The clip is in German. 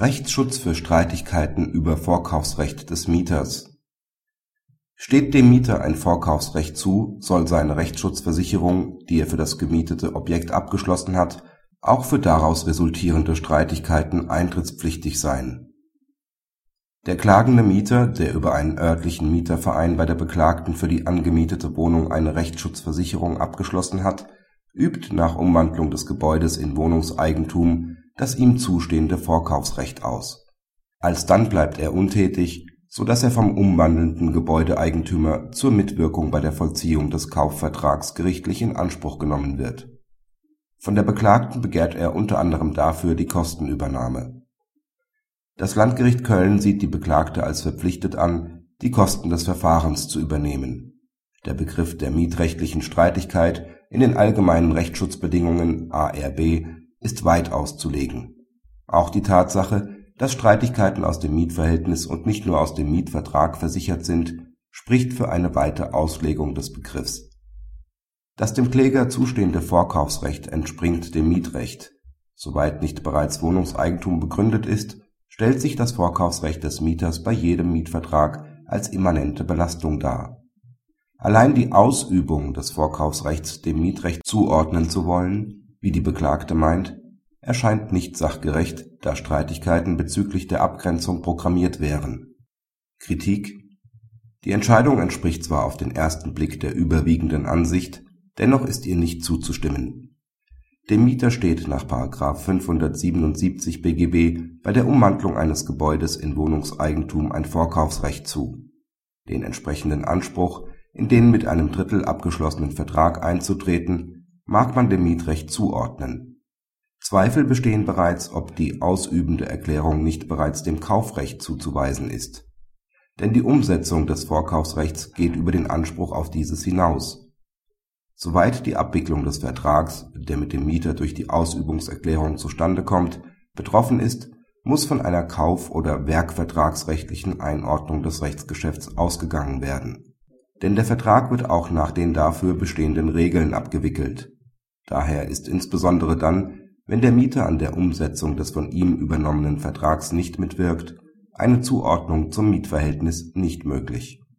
Rechtsschutz für Streitigkeiten über Vorkaufsrecht des Mieters Steht dem Mieter ein Vorkaufsrecht zu, soll seine Rechtsschutzversicherung, die er für das gemietete Objekt abgeschlossen hat, auch für daraus resultierende Streitigkeiten eintrittspflichtig sein. Der klagende Mieter, der über einen örtlichen Mieterverein bei der Beklagten für die angemietete Wohnung eine Rechtsschutzversicherung abgeschlossen hat, übt nach Umwandlung des Gebäudes in Wohnungseigentum das ihm zustehende Vorkaufsrecht aus. Alsdann bleibt er untätig, so dass er vom umwandelnden Gebäudeeigentümer zur Mitwirkung bei der Vollziehung des Kaufvertrags gerichtlich in Anspruch genommen wird. Von der Beklagten begehrt er unter anderem dafür die Kostenübernahme. Das Landgericht Köln sieht die Beklagte als verpflichtet an, die Kosten des Verfahrens zu übernehmen. Der Begriff der mietrechtlichen Streitigkeit in den allgemeinen Rechtsschutzbedingungen (ARB ist weit auszulegen. Auch die Tatsache, dass Streitigkeiten aus dem Mietverhältnis und nicht nur aus dem Mietvertrag versichert sind, spricht für eine weite Auslegung des Begriffs. Das dem Kläger zustehende Vorkaufsrecht entspringt dem Mietrecht. Soweit nicht bereits Wohnungseigentum begründet ist, stellt sich das Vorkaufsrecht des Mieters bei jedem Mietvertrag als immanente Belastung dar. Allein die Ausübung des Vorkaufsrechts dem Mietrecht zuordnen zu wollen wie die Beklagte meint, erscheint nicht sachgerecht, da Streitigkeiten bezüglich der Abgrenzung programmiert wären. Kritik Die Entscheidung entspricht zwar auf den ersten Blick der überwiegenden Ansicht, dennoch ist ihr nicht zuzustimmen. Dem Mieter steht nach § 577 BGB bei der Umwandlung eines Gebäudes in Wohnungseigentum ein Vorkaufsrecht zu. Den entsprechenden Anspruch, in den mit einem Drittel abgeschlossenen Vertrag einzutreten mag man dem Mietrecht zuordnen. Zweifel bestehen bereits, ob die ausübende Erklärung nicht bereits dem Kaufrecht zuzuweisen ist. Denn die Umsetzung des Vorkaufsrechts geht über den Anspruch auf dieses hinaus. Soweit die Abwicklung des Vertrags, der mit dem Mieter durch die Ausübungserklärung zustande kommt, betroffen ist, muss von einer kauf oder werkvertragsrechtlichen Einordnung des Rechtsgeschäfts ausgegangen werden. Denn der Vertrag wird auch nach den dafür bestehenden Regeln abgewickelt Daher ist insbesondere dann, wenn der Mieter an der Umsetzung des von ihm übernommenen Vertrags nicht mitwirkt, eine Zuordnung zum Mietverhältnis nicht möglich